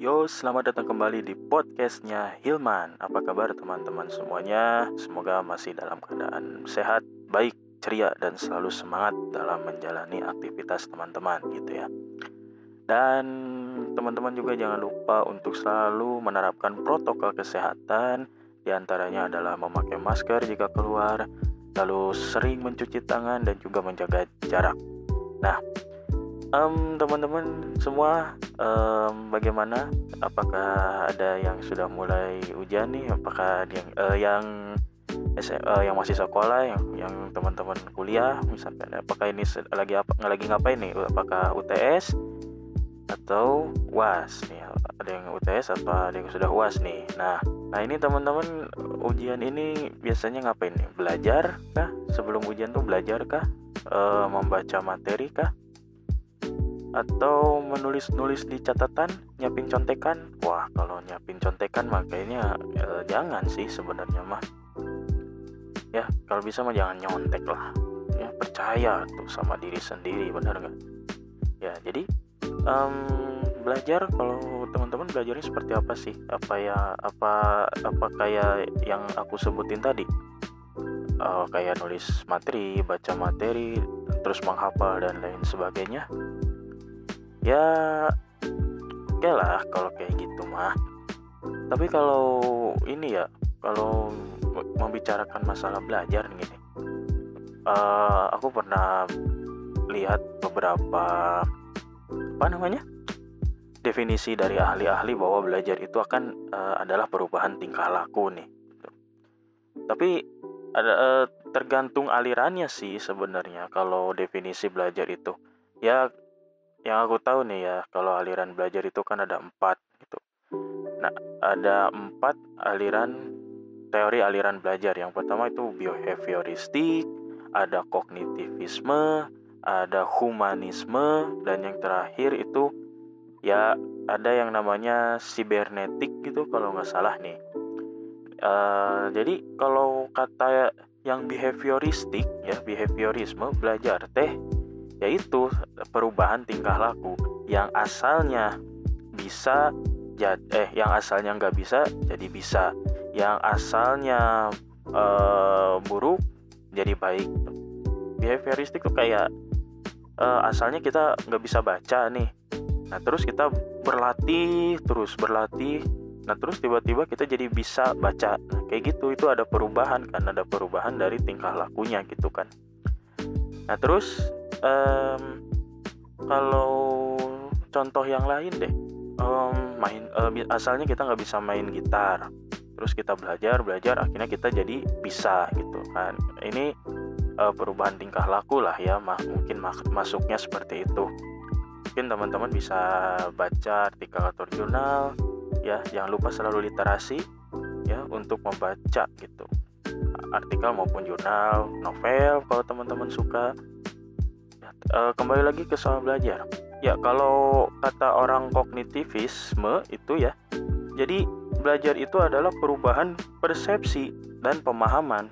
Yo, selamat datang kembali di podcastnya Hilman. Apa kabar teman-teman semuanya? Semoga masih dalam keadaan sehat, baik, ceria, dan selalu semangat dalam menjalani aktivitas teman-teman gitu ya. Dan teman-teman juga jangan lupa untuk selalu menerapkan protokol kesehatan, di antaranya adalah memakai masker jika keluar, lalu sering mencuci tangan dan juga menjaga jarak. Nah, um, teman-teman semua um, bagaimana? Apakah ada yang sudah mulai ujian nih? Apakah yang uh, yang uh, yang masih sekolah yang yang teman-teman kuliah? Misalkan apakah ini lagi apa lagi ngapain nih? Apakah UTS atau UAS nih? Ada yang UTS atau ada yang sudah UAS nih? Nah nah ini teman-teman ujian ini biasanya ngapain nih? Belajar kah? Sebelum ujian tuh belajar kah? E, membaca materi kah atau menulis-nulis di catatan, nyiapin contekan. Wah, kalau nyiapin contekan makanya eh, jangan sih sebenarnya mah. Ya, kalau bisa mah jangan nyontek lah. Ya, percaya tuh sama diri sendiri, benar nggak? Ya, jadi um, belajar kalau teman-teman belajarnya seperti apa sih? Apa ya apa apa kayak yang aku sebutin tadi? Uh, kayak nulis materi, baca materi, terus menghafal dan lain sebagainya ya oke okay lah kalau kayak gitu mah. Tapi kalau ini ya kalau membicarakan masalah belajar gini uh, aku pernah lihat beberapa apa namanya definisi dari ahli-ahli bahwa belajar itu akan uh, adalah perubahan tingkah laku nih. Tapi ada uh, tergantung alirannya sih sebenarnya kalau definisi belajar itu. Ya yang aku tahu nih ya kalau aliran belajar itu kan ada empat gitu. Nah ada empat aliran teori aliran belajar. Yang pertama itu behavioristik ada kognitivisme ada humanisme dan yang terakhir itu ya ada yang namanya sibernetik gitu kalau nggak salah nih. Uh, jadi kalau kata yang behavioristik ya behaviorisme belajar teh yaitu perubahan tingkah laku yang asalnya bisa eh yang asalnya nggak bisa jadi bisa. Yang asalnya uh, buruk jadi baik. Behavioristik tuh kayak uh, asalnya kita nggak bisa baca nih. Nah terus kita berlatih terus berlatih. Nah terus tiba-tiba kita jadi bisa baca. Nah, kayak gitu. Itu ada perubahan kan ada perubahan dari tingkah lakunya gitu kan. Nah terus um, kalau contoh yang lain deh um, main uh, asalnya kita nggak bisa main gitar. Terus kita belajar belajar akhirnya kita jadi bisa gitu kan. Ini uh, perubahan tingkah laku lah ya mah mungkin masuknya seperti itu. Mungkin teman-teman bisa baca artikel atau jurnal ya jangan lupa selalu literasi ya untuk membaca gitu. Artikel maupun jurnal novel kalau teman-teman suka uh, kembali lagi ke soal belajar. Ya, kalau kata orang kognitivisme itu ya, jadi belajar itu adalah perubahan persepsi dan pemahaman.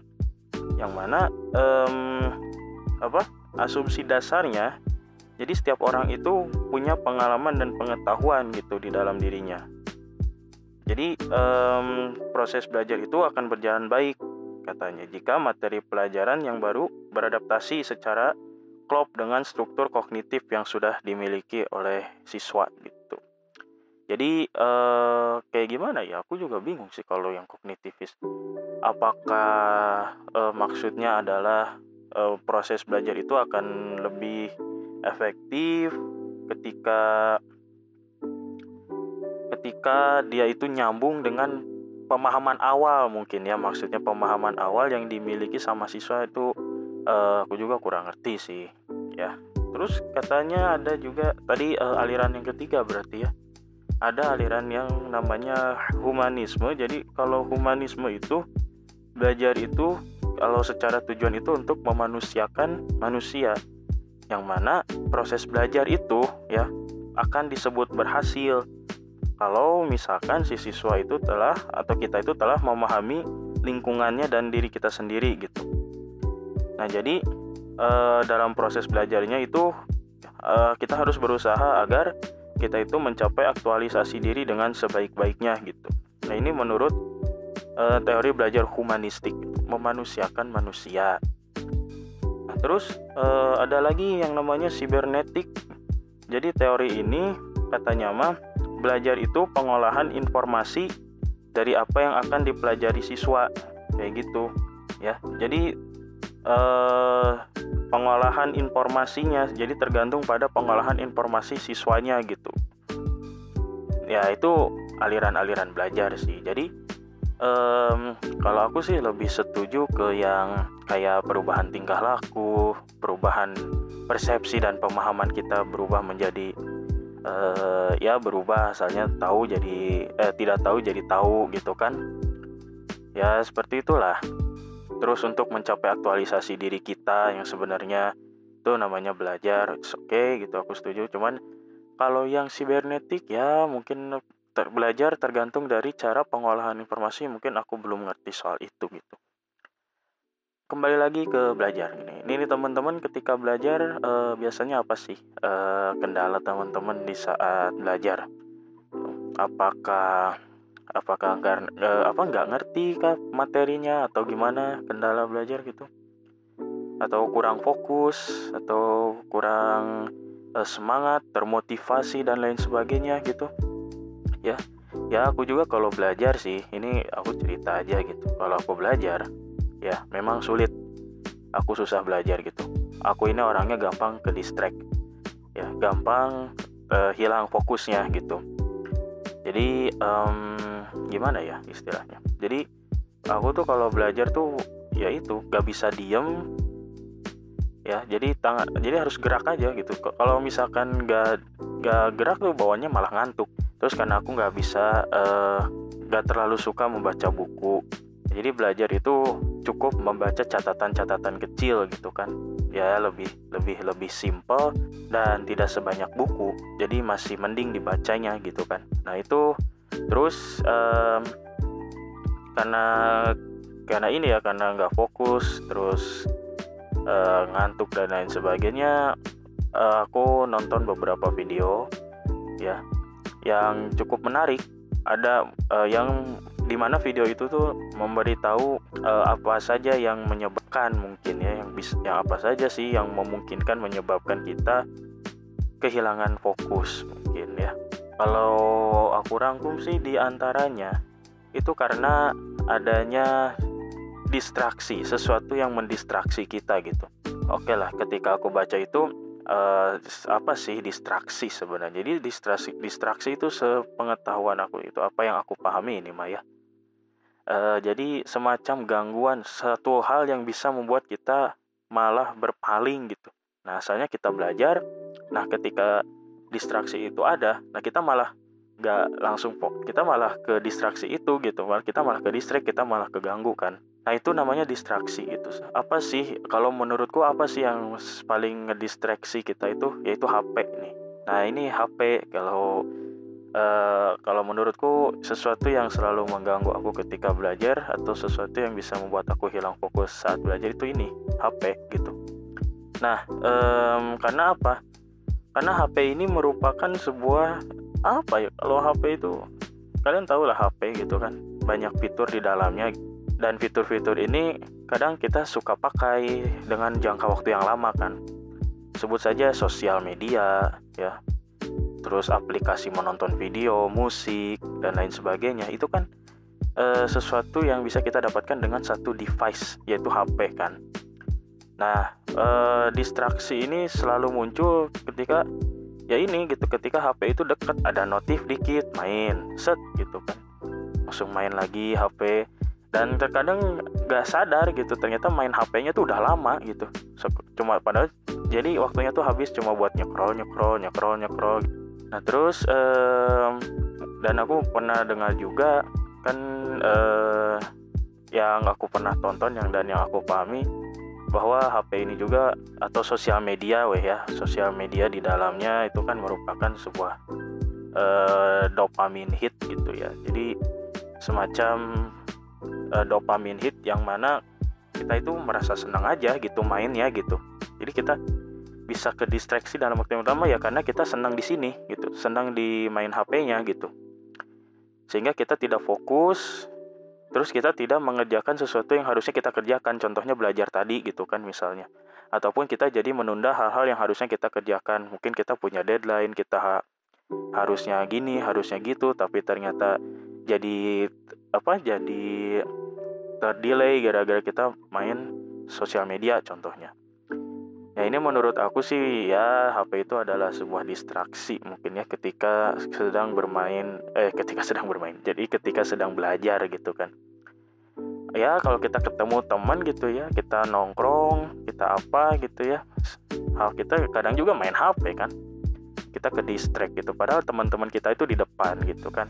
Yang mana um, apa asumsi dasarnya jadi setiap orang itu punya pengalaman dan pengetahuan gitu di dalam dirinya. Jadi um, proses belajar itu akan berjalan baik katanya. Jika materi pelajaran yang baru beradaptasi secara klop dengan struktur kognitif yang sudah dimiliki oleh siswa gitu. Jadi eh, kayak gimana ya? Aku juga bingung sih kalau yang kognitivis. Apakah eh, maksudnya adalah eh, proses belajar itu akan lebih efektif ketika ketika dia itu nyambung dengan pemahaman awal mungkin ya maksudnya pemahaman awal yang dimiliki sama siswa itu uh, aku juga kurang ngerti sih ya. Terus katanya ada juga tadi uh, aliran yang ketiga berarti ya. Ada aliran yang namanya humanisme. Jadi kalau humanisme itu belajar itu kalau secara tujuan itu untuk memanusiakan manusia. Yang mana proses belajar itu ya akan disebut berhasil. Kalau misalkan si siswa itu telah atau kita itu telah memahami lingkungannya dan diri kita sendiri gitu. Nah, jadi uh, dalam proses belajarnya itu uh, kita harus berusaha agar kita itu mencapai aktualisasi diri dengan sebaik-baiknya gitu. Nah ini menurut uh, teori belajar humanistik memanusiakan manusia. Nah, terus uh, ada lagi yang namanya sibernetik. Jadi teori ini katanya mah belajar itu pengolahan informasi dari apa yang akan dipelajari siswa kayak gitu ya. Jadi eh, pengolahan informasinya. Jadi tergantung pada pengolahan informasi siswanya gitu. Ya itu aliran-aliran belajar sih. Jadi um, kalau aku sih lebih setuju ke yang kayak perubahan tingkah laku perubahan persepsi dan pemahaman kita berubah menjadi uh, ya berubah asalnya tahu jadi eh, tidak tahu jadi tahu gitu kan. Ya seperti itulah terus untuk mencapai aktualisasi diri kita yang sebenarnya itu namanya belajar oke okay, gitu aku setuju. Cuman kalau yang sibernetik ya mungkin ter belajar tergantung dari cara pengolahan informasi. Mungkin aku belum ngerti soal itu gitu. Kembali lagi ke belajar ini ini, teman-teman ketika belajar eh, biasanya apa sih eh, kendala teman-teman di saat belajar? Apakah apakah karena uh, apa nggak ngerti kah materinya atau gimana kendala belajar gitu? Atau kurang fokus atau kurang uh, semangat termotivasi dan lain sebagainya gitu? Ya ya aku juga kalau belajar sih ini aku cerita aja gitu. Kalau aku belajar ya memang sulit. Aku susah belajar gitu. Aku ini orangnya gampang ke distract. Ya gampang uh, hilang fokusnya gitu. Jadi um, gimana ya istilahnya? Jadi aku tuh kalau belajar tuh ya itu gak bisa diem. Ya jadi tangan jadi harus gerak aja gitu. Kalau misalkan gak gak gerak tuh bawahnya malah ngantuk. Terus karena aku nggak bisa uh, gak terlalu suka membaca buku jadi belajar itu cukup membaca catatan-catatan kecil gitu kan. Ya lebih lebih lebih simple dan tidak sebanyak buku jadi masih mending dibacanya gitu kan. Nah itu terus um, karena karena ini ya karena nggak fokus terus uh, ngantuk dan lain sebagainya uh, aku nonton beberapa video ya yang cukup menarik. Ada uh, yang di mana video itu tuh memberitahu uh, apa saja yang menyebabkan mungkin ya yang bisa yang apa saja sih yang memungkinkan menyebabkan kita kehilangan fokus kalau aku rangkum sih di antaranya itu karena adanya distraksi, sesuatu yang mendistraksi kita gitu. Oke lah, ketika aku baca itu uh, apa sih distraksi sebenarnya? Jadi distraksi distraksi itu sepengetahuan aku itu apa yang aku pahami ini Maya. Uh, jadi semacam gangguan satu hal yang bisa membuat kita malah berpaling gitu. Nah, asalnya kita belajar, nah ketika distraksi itu ada nah kita malah nggak langsung kita malah ke distraksi itu gitu malah kita malah ke distrak kita malah keganggu kan. Nah itu namanya distraksi gitu. Apa sih kalau menurutku apa sih yang paling ngedistraksi kita itu? Yaitu HP nih. Nah ini HP kalau uh, kalau menurutku sesuatu yang selalu mengganggu aku ketika belajar atau sesuatu yang bisa membuat aku hilang fokus saat belajar itu ini HP gitu. Nah um, karena apa karena HP ini merupakan sebuah apa ya kalau HP itu kalian tahu lah HP gitu kan. Banyak fitur di dalamnya. Dan fitur-fitur ini kadang kita suka pakai dengan jangka waktu yang lama kan. Sebut saja sosial media ya. Terus aplikasi menonton video musik dan lain sebagainya. Itu kan e, sesuatu yang bisa kita dapatkan dengan satu device yaitu HP kan. Nah, eh, distraksi ini selalu muncul ketika ya ini gitu ketika HP itu deket ada notif dikit main set gitu kan. Langsung main lagi HP dan terkadang gak sadar gitu ternyata main HP-nya tuh udah lama gitu. Cuma padahal jadi waktunya tuh habis cuma buat nyekrol nyekrol nyekrol nyekrol. Nah terus eh, dan aku pernah dengar juga kan eh, yang aku pernah tonton yang dan yang aku pahami bahwa HP ini juga atau sosial media weh ya sosial media di dalamnya itu kan merupakan sebuah uh, dopamin hit gitu ya. Jadi semacam uh, dopamin hit yang mana kita itu merasa senang aja gitu main ya gitu. Jadi kita bisa ke distraksi dalam waktu yang pertama ya karena kita senang di sini gitu senang di main HP-nya gitu. Sehingga kita tidak fokus terus kita tidak mengerjakan sesuatu yang harusnya kita kerjakan contohnya belajar tadi gitu kan misalnya. Ataupun kita jadi menunda hal-hal yang harusnya kita kerjakan. Mungkin kita punya deadline kita ha harusnya gini harusnya gitu tapi ternyata jadi apa jadi terdelay gara-gara kita main sosial media contohnya Ya ini menurut aku sih ya HP itu adalah sebuah distraksi mungkin ya ketika sedang bermain eh ketika sedang bermain. Jadi ketika sedang belajar gitu kan. Ya kalau kita ketemu teman gitu ya, kita nongkrong, kita apa gitu ya. Hal kita kadang juga main HP kan. Kita ke distract gitu padahal teman-teman kita itu di depan gitu kan.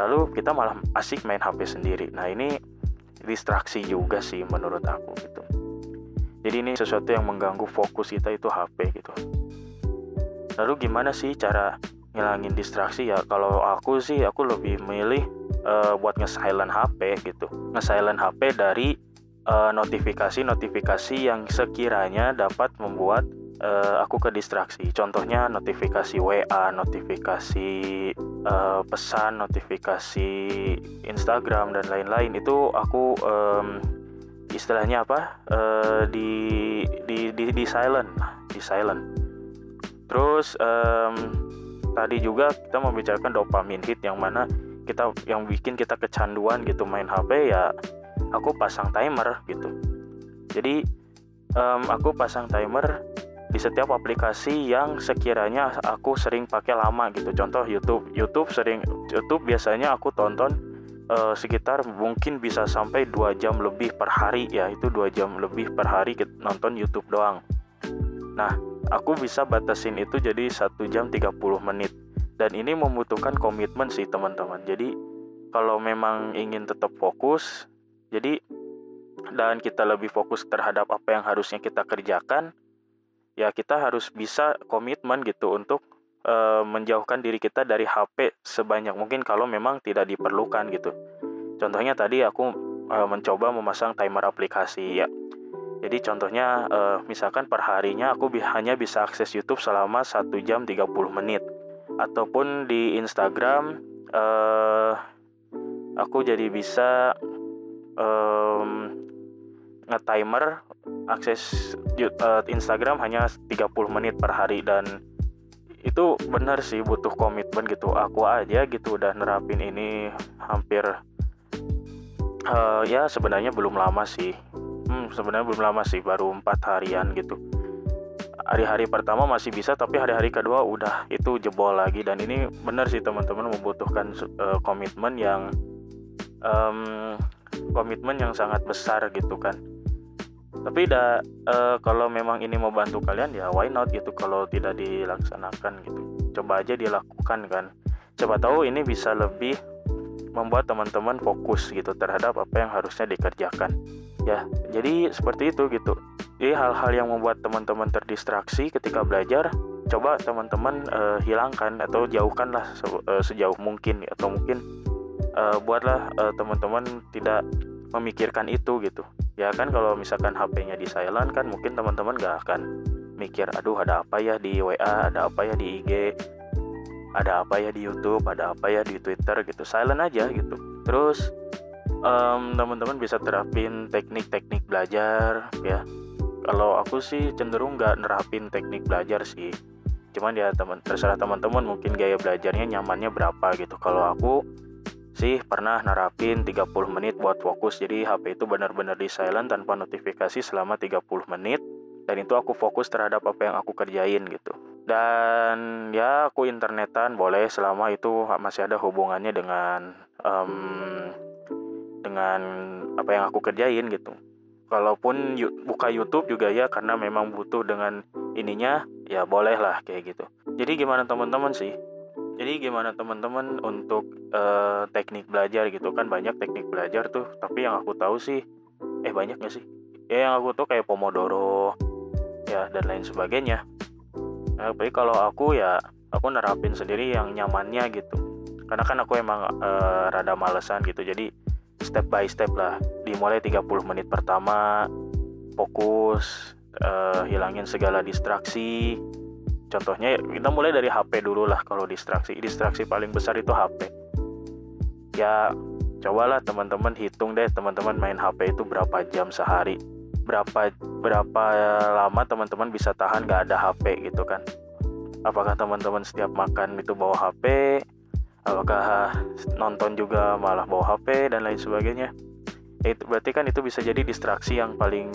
Lalu kita malah asik main HP sendiri. Nah, ini distraksi juga sih menurut aku gitu jadi ini sesuatu yang mengganggu fokus kita itu HP gitu. Lalu gimana sih cara ngilangin distraksi? Ya kalau aku sih aku lebih milih uh, buat nge-silent HP gitu. Nge-silent HP dari notifikasi-notifikasi uh, yang sekiranya dapat membuat uh, aku ke distraksi. Contohnya notifikasi WA, notifikasi uh, pesan, notifikasi Instagram dan lain-lain. Itu aku um, istilahnya apa uh, di, di di di silent di silent. Terus um, tadi juga kita membicarakan dopamin hit yang mana kita yang bikin kita kecanduan gitu main HP ya aku pasang timer gitu. Jadi um, aku pasang timer di setiap aplikasi yang sekiranya aku sering pakai lama gitu. Contoh YouTube. YouTube sering YouTube biasanya aku tonton uh, sekitar mungkin bisa sampai dua jam lebih per hari ya. Itu dua jam lebih per hari nonton YouTube doang. Nah aku bisa batasin itu jadi satu jam 30 menit. Dan ini membutuhkan komitmen sih teman-teman. Jadi kalau memang ingin tetap fokus jadi dan kita lebih fokus terhadap apa yang harusnya kita kerjakan ya kita harus bisa komitmen gitu untuk uh, menjauhkan diri kita dari HP sebanyak mungkin kalau memang tidak diperlukan gitu. Contohnya tadi aku uh, mencoba memasang timer aplikasi ya. Jadi contohnya uh, misalkan per harinya aku bi hanya bisa akses YouTube selama 1 jam 30 menit. Ataupun di Instagram uh, aku jadi bisa um, nge-timer akses uh, Instagram hanya 30 menit per hari dan itu benar sih butuh komitmen gitu. Aku aja gitu udah nerapin ini hampir uh, ya sebenarnya belum lama sih. Hmm, sebenarnya belum lama sih baru empat harian gitu. Hari-hari pertama masih bisa tapi hari-hari kedua udah itu jebol lagi. Dan ini benar sih teman-teman membutuhkan uh, komitmen yang um, komitmen yang sangat besar gitu kan tapi da, uh, kalau memang ini mau bantu kalian ya why not gitu kalau tidak dilaksanakan gitu. Coba aja dilakukan kan. Coba tahu ini bisa lebih membuat teman-teman fokus gitu terhadap apa yang harusnya dikerjakan. Ya jadi seperti itu gitu. Jadi hal-hal yang membuat teman-teman terdistraksi ketika belajar coba teman-teman uh, hilangkan atau jauhkanlah se uh, sejauh mungkin atau mungkin uh, buatlah teman-teman tidak memikirkan itu gitu. Ya kan kalau misalkan HP-nya di silent kan mungkin teman-teman gak akan mikir aduh ada apa ya di WA ada apa ya di IG ada apa ya di YouTube ada apa ya di Twitter gitu. Silent aja gitu. Terus um, teman-teman bisa terapin teknik-teknik belajar ya. Kalau aku sih cenderung nggak nerapin teknik belajar sih. Cuman ya teman terserah teman-teman mungkin gaya belajarnya nyamannya berapa gitu. Kalau aku sih pernah nerapin 30 menit buat fokus. Jadi HP itu benar-benar di silent tanpa notifikasi selama 30 menit. Dan itu aku fokus terhadap apa yang aku kerjain gitu. Dan ya aku internetan boleh selama itu masih ada hubungannya dengan um, dengan apa yang aku kerjain gitu. Kalaupun buka YouTube juga ya karena memang butuh dengan ininya ya boleh lah kayak gitu. Jadi gimana teman-teman sih jadi gimana teman-teman untuk uh, teknik belajar gitu? Kan banyak teknik belajar tuh tapi yang aku tahu sih eh banyak gak sih? Ya yang aku tuh kayak pomodoro ya dan lain sebagainya. Nah, tapi kalau aku ya aku nerapin sendiri yang nyamannya gitu. Karena kan aku emang uh, rada malesan gitu. Jadi step by step lah. Dimulai 30 menit pertama fokus uh, hilangin segala distraksi contohnya kita mulai dari HP dulu lah. Kalau distraksi distraksi paling besar itu HP ya cobalah teman-teman hitung deh teman-teman main HP itu berapa jam sehari. Berapa berapa lama teman-teman bisa tahan gak ada HP gitu kan? Apakah teman-teman setiap makan itu bawa HP apakah nonton juga malah bawa HP dan lain sebagainya? Itu berarti kan itu bisa jadi distraksi yang paling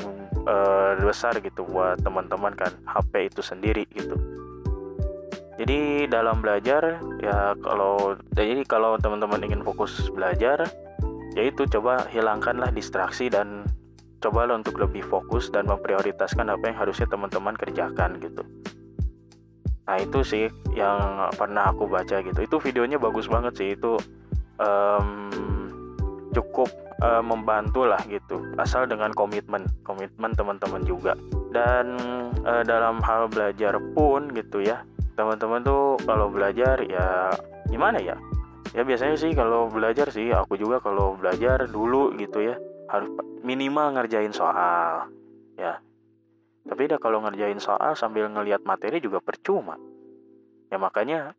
uh, besar gitu buat teman-teman kan HP itu sendiri gitu jadi dalam belajar ya kalau jadi kalau teman-teman ingin fokus belajar yaitu coba hilangkanlah distraksi dan cobalah untuk lebih fokus dan memprioritaskan apa yang harusnya teman-teman kerjakan gitu. Nah itu sih yang pernah aku baca gitu. Itu videonya bagus banget sih. Itu um, cukup uh, membantu lah gitu. Asal dengan komitmen komitmen teman-teman juga. Dan uh, dalam hal belajar pun gitu ya teman-teman tuh kalau belajar ya gimana ya? Ya biasanya sih kalau belajar sih aku juga kalau belajar dulu gitu ya harus minimal ngerjain soal ya. Tapi dah kalau ngerjain soal sambil ngelihat materi juga percuma. Ya makanya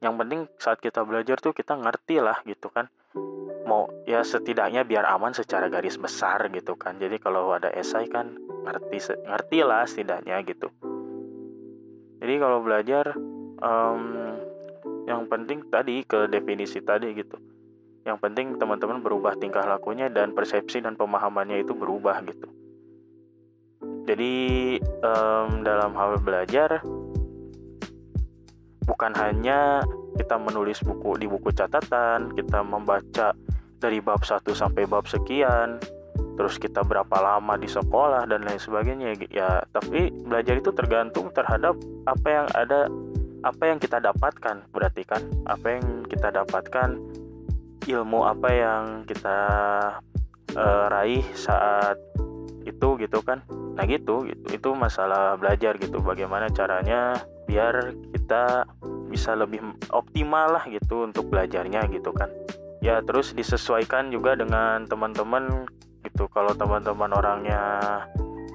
yang penting saat kita belajar tuh kita ngerti lah gitu kan. Mau ya setidaknya biar aman secara garis besar gitu kan. Jadi kalau ada esai kan ngerti ngerti lah setidaknya gitu jadi kalau belajar um, yang penting tadi ke definisi tadi gitu. Yang penting teman-teman berubah tingkah lakunya dan persepsi dan pemahamannya itu berubah gitu. Jadi um, dalam hal belajar bukan hanya kita menulis buku di buku catatan kita membaca dari bab 1 sampai bab sekian terus kita berapa lama di sekolah dan lain sebagainya ya tapi belajar itu tergantung terhadap apa yang ada apa yang kita dapatkan berarti kan apa yang kita dapatkan ilmu apa yang kita uh, raih saat itu gitu kan. Nah gitu gitu itu masalah belajar gitu bagaimana caranya biar kita bisa lebih optimal lah gitu untuk belajarnya gitu kan. Ya terus disesuaikan juga dengan teman-teman gitu. Kalau teman-teman orangnya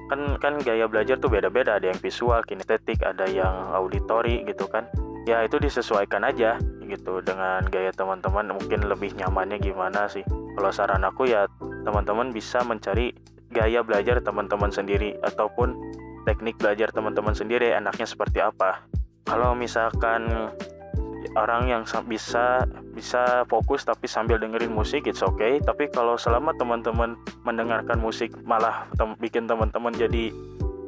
kan kan gaya belajar tuh beda-beda. Ada yang visual kinestetik ada yang auditori gitu kan. Ya itu disesuaikan aja gitu dengan gaya teman-teman. Mungkin lebih nyamannya gimana sih. Kalau saran aku ya teman-teman bisa mencari gaya belajar teman-teman sendiri ataupun teknik belajar teman-teman sendiri enaknya seperti apa. Kalau misalkan orang yang bisa bisa fokus tapi sambil dengerin musik it's okay. Tapi kalau selama teman-teman mendengarkan musik malah tem bikin teman-teman jadi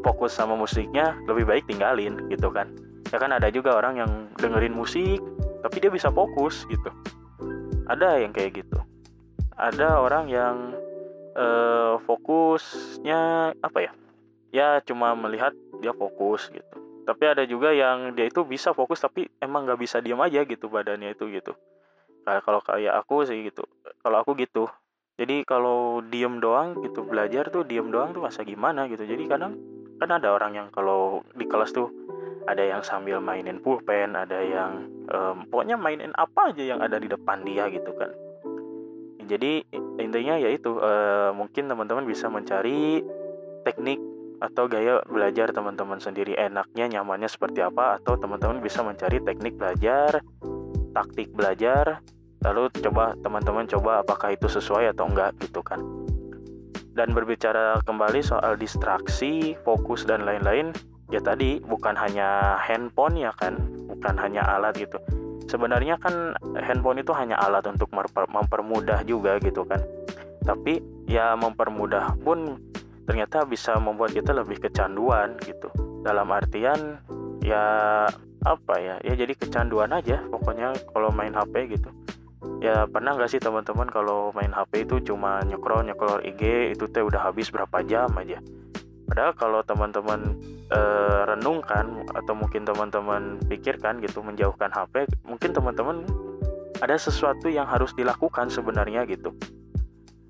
fokus sama musiknya lebih baik tinggalin gitu kan. Ya kan ada juga orang yang dengerin musik tapi dia bisa fokus gitu. Ada yang kayak gitu. Ada orang yang uh, fokusnya apa ya? Ya cuma melihat dia fokus gitu tapi ada juga yang dia itu bisa fokus tapi emang nggak bisa diam aja gitu badannya itu gitu. Kayak kalau kayak aku sih gitu kalau aku gitu. Jadi kalau diem doang gitu belajar tuh diem doang tuh masa gimana gitu. Jadi kadang kan ada orang yang kalau di kelas tuh ada yang sambil mainin pulpen ada yang um, pokoknya mainin apa aja yang ada di depan dia gitu kan. Jadi intinya yaitu uh, mungkin teman-teman bisa mencari teknik atau gaya belajar teman-teman sendiri. Enaknya nyamannya seperti apa? Atau teman-teman bisa mencari teknik belajar taktik belajar lalu coba teman-teman coba apakah itu sesuai atau enggak gitu kan. Dan berbicara kembali soal distraksi fokus dan lain-lain ya tadi bukan hanya handphone ya kan bukan hanya alat gitu. Sebenarnya kan handphone itu hanya alat untuk mempermudah juga gitu kan. Tapi ya mempermudah pun ternyata bisa membuat kita lebih kecanduan gitu. Dalam artian ya apa ya ya jadi kecanduan aja pokoknya kalau main HP gitu. Ya pernah nggak sih teman-teman kalau main HP itu cuma nyekrol nyekrol IG itu teh udah habis berapa jam aja. Padahal kalau teman-teman e, renungkan atau mungkin teman-teman pikirkan gitu menjauhkan HP mungkin teman-teman ada sesuatu yang harus dilakukan sebenarnya gitu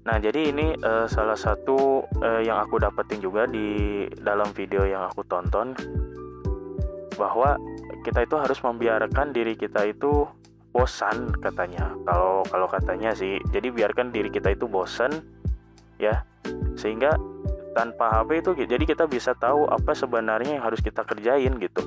Nah, jadi ini uh, salah satu uh, yang aku dapetin juga di dalam video yang aku tonton bahwa kita itu harus membiarkan diri kita itu bosan katanya. Kalau kalau katanya sih, jadi biarkan diri kita itu bosan ya. Sehingga tanpa HP itu jadi kita bisa tahu apa sebenarnya yang harus kita kerjain gitu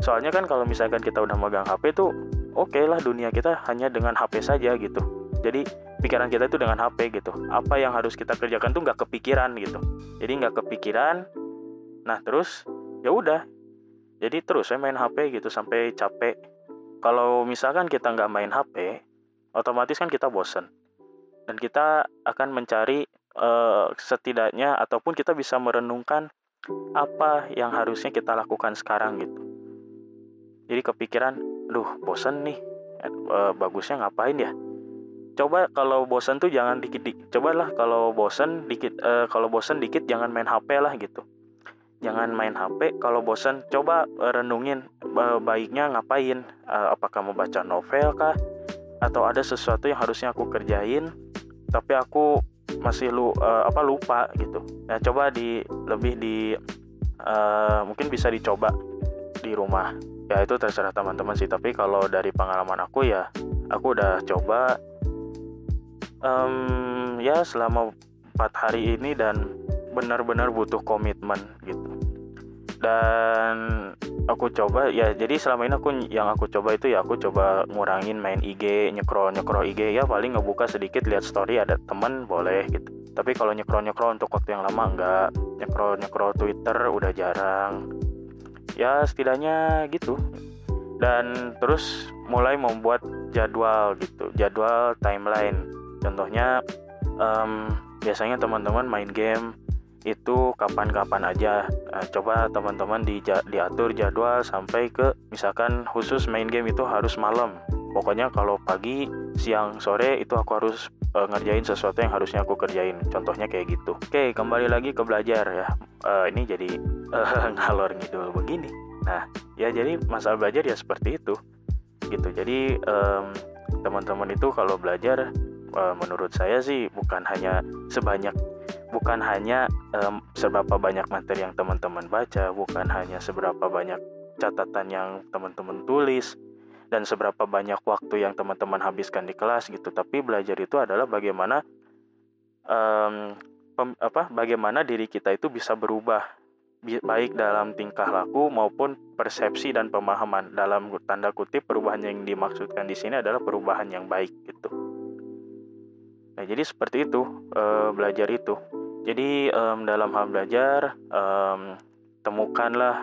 soalnya kan kalau misalkan kita udah megang HP tuh oke okay lah dunia kita hanya dengan HP saja gitu jadi pikiran kita itu dengan HP gitu. Apa yang harus kita kerjakan tuh nggak kepikiran gitu. Jadi nggak kepikiran nah terus ya udah. Jadi terus saya main HP gitu sampai capek. Kalau misalkan kita nggak main HP otomatis kan kita bosen. Dan kita akan mencari uh, setidaknya ataupun kita bisa merenungkan apa yang harusnya kita lakukan sekarang gitu. Jadi kepikiran duh bosen nih. Uh, bagusnya ngapain ya coba kalau bosen tuh jangan dikit dikit cobalah kalau bosen dikit uh, kalau bosen dikit jangan main HP lah gitu. Jangan main HP kalau bosen. Coba renungin baiknya ngapain? Uh, apakah mau baca novel kah? Atau ada sesuatu yang harusnya aku kerjain tapi aku masih lu uh, apa lupa gitu. Nah coba di lebih di uh, mungkin bisa dicoba di rumah. Ya itu terserah teman-teman sih tapi kalau dari pengalaman aku ya aku udah coba um, ya selama empat hari ini dan benar-benar butuh komitmen gitu. Dan aku coba ya jadi selama ini aku yang aku coba itu ya aku coba ngurangin main IG nyekro nyekro IG ya paling ngebuka sedikit lihat story ada temen boleh gitu. Tapi kalau nyekro nyekro untuk waktu yang lama enggak. Nyekro nyekro Twitter udah jarang. Ya setidaknya gitu. Dan terus mulai membuat jadwal gitu. Jadwal timeline contohnya um, biasanya teman-teman main game itu kapan-kapan aja. Nah, coba teman-teman di, diatur jadwal sampai ke misalkan khusus main game itu harus malam. Pokoknya kalau pagi siang sore itu aku harus uh, ngerjain sesuatu yang harusnya aku kerjain. Contohnya kayak gitu. Oke kembali lagi ke belajar ya. Uh, ini jadi uh, ngalor ngidul begini. Nah ya jadi masalah belajar ya seperti itu. Gitu. Jadi um, teman-teman itu kalau belajar uh, menurut saya sih bukan hanya sebanyak bukan hanya um, seberapa banyak materi yang teman-teman baca, bukan hanya seberapa banyak catatan yang teman-teman tulis dan seberapa banyak waktu yang teman-teman habiskan di kelas gitu. Tapi belajar itu adalah bagaimana um, pem, apa bagaimana diri kita itu bisa berubah baik dalam tingkah laku maupun persepsi dan pemahaman dalam tanda kutip perubahan yang dimaksudkan di sini adalah perubahan yang baik gitu. Nah, jadi seperti itu e, belajar itu. Jadi um, dalam hal belajar, um, temukanlah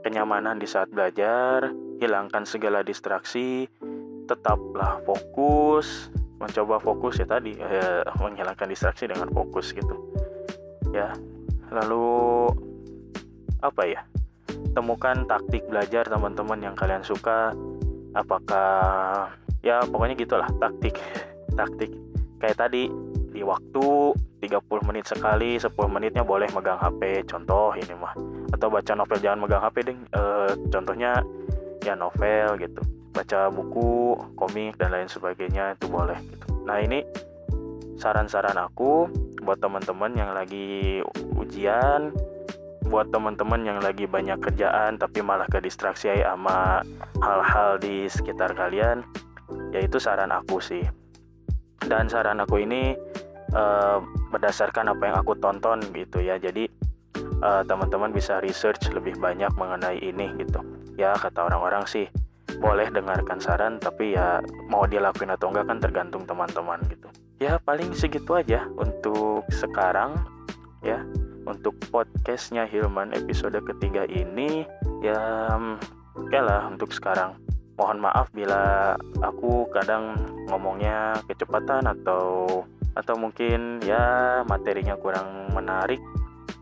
kenyamanan di saat belajar, hilangkan segala distraksi, tetaplah fokus, mencoba fokus ya tadi, ya, menghilangkan distraksi dengan fokus gitu. Ya, lalu apa ya? Temukan taktik belajar teman-teman yang kalian suka. Apakah ya pokoknya gitulah taktik, taktik kayak tadi di waktu 30 menit sekali 10 menitnya boleh megang HP contoh ini mah. Atau baca novel jangan megang HP ding. E, contohnya ya novel gitu. Baca buku komik dan lain sebagainya itu boleh gitu. Nah ini saran-saran aku buat teman-teman yang lagi ujian buat teman-teman yang lagi banyak kerjaan tapi malah ke distraksi sama hal-hal di sekitar kalian yaitu saran aku sih dan saran aku ini uh, berdasarkan apa yang aku tonton gitu ya. Jadi uh, teman-teman bisa research lebih banyak mengenai ini gitu. Ya kata orang-orang sih boleh dengarkan saran tapi ya mau dilakuin atau enggak kan tergantung teman-teman gitu. Ya paling segitu aja untuk sekarang ya. Untuk podcastnya Hilman episode ketiga ini ya oke okay lah untuk sekarang mohon maaf bila aku kadang ngomongnya kecepatan atau atau mungkin ya materinya kurang menarik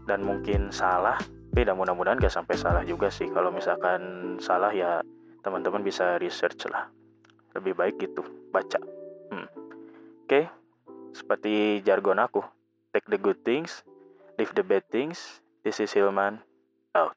dan mungkin salah. Tapi mudah-mudahan gak sampai salah juga sih. Kalau misalkan salah ya teman-teman bisa research lah. Lebih baik gitu baca. Hmm. oke okay. seperti jargon aku. Take the good things leave the bad things. This is Hilman. Out